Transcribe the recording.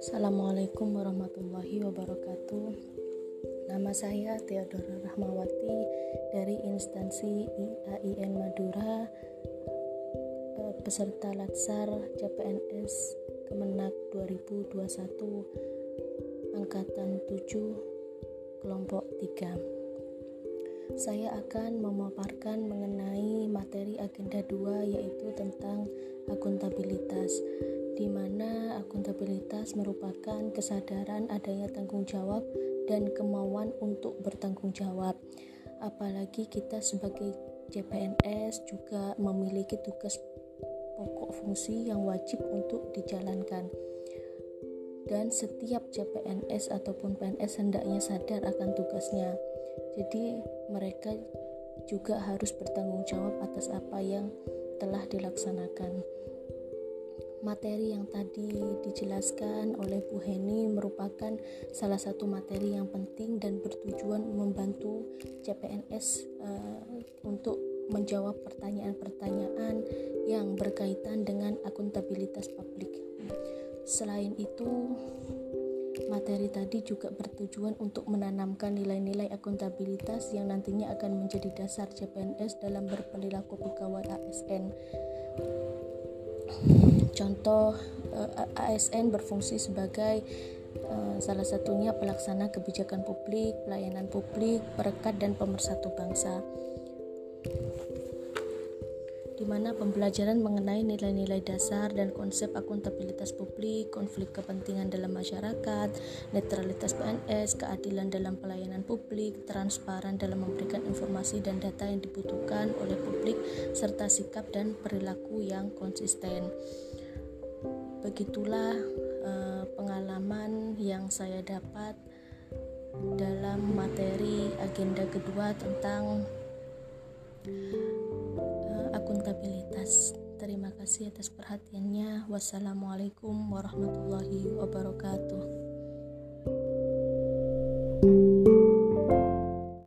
Assalamualaikum warahmatullahi wabarakatuh. Nama saya Theodora Rahmawati dari instansi IAIN Madura eh, peserta Latsar CPNS Kemenak 2021 angkatan 7 kelompok 3. Saya akan memaparkan mengenai materi agenda 2 yaitu tentang akuntabilitas di mana akuntabilitas merupakan kesadaran adanya tanggung jawab dan kemauan untuk bertanggung jawab. Apalagi kita sebagai CPNS juga memiliki tugas pokok fungsi yang wajib untuk dijalankan. Dan setiap CPNS ataupun PNS hendaknya sadar akan tugasnya. Jadi mereka juga harus bertanggung jawab atas apa yang telah dilaksanakan. Materi yang tadi dijelaskan oleh Bu Heni merupakan salah satu materi yang penting dan bertujuan membantu CPNS uh, eh, untuk menjawab pertanyaan-pertanyaan yang berkaitan dengan akuntabilitas publik. Selain itu, materi tadi juga bertujuan untuk menanamkan nilai-nilai akuntabilitas yang nantinya akan menjadi dasar CPNS dalam berperilaku pegawai ASN. Contoh eh, ASN berfungsi sebagai eh, salah satunya pelaksana kebijakan publik, pelayanan publik, perekat dan pemersatu bangsa di mana pembelajaran mengenai nilai-nilai dasar dan konsep akuntabilitas publik, konflik kepentingan dalam masyarakat, netralitas PNS, keadilan dalam pelayanan publik, transparan dalam memberikan informasi dan data yang dibutuhkan oleh publik, serta sikap dan perilaku yang konsisten. Begitulah eh, pengalaman yang saya dapat dalam materi agenda kedua tentang akuntabilitas. Terima kasih atas perhatiannya. Wassalamualaikum warahmatullahi wabarakatuh.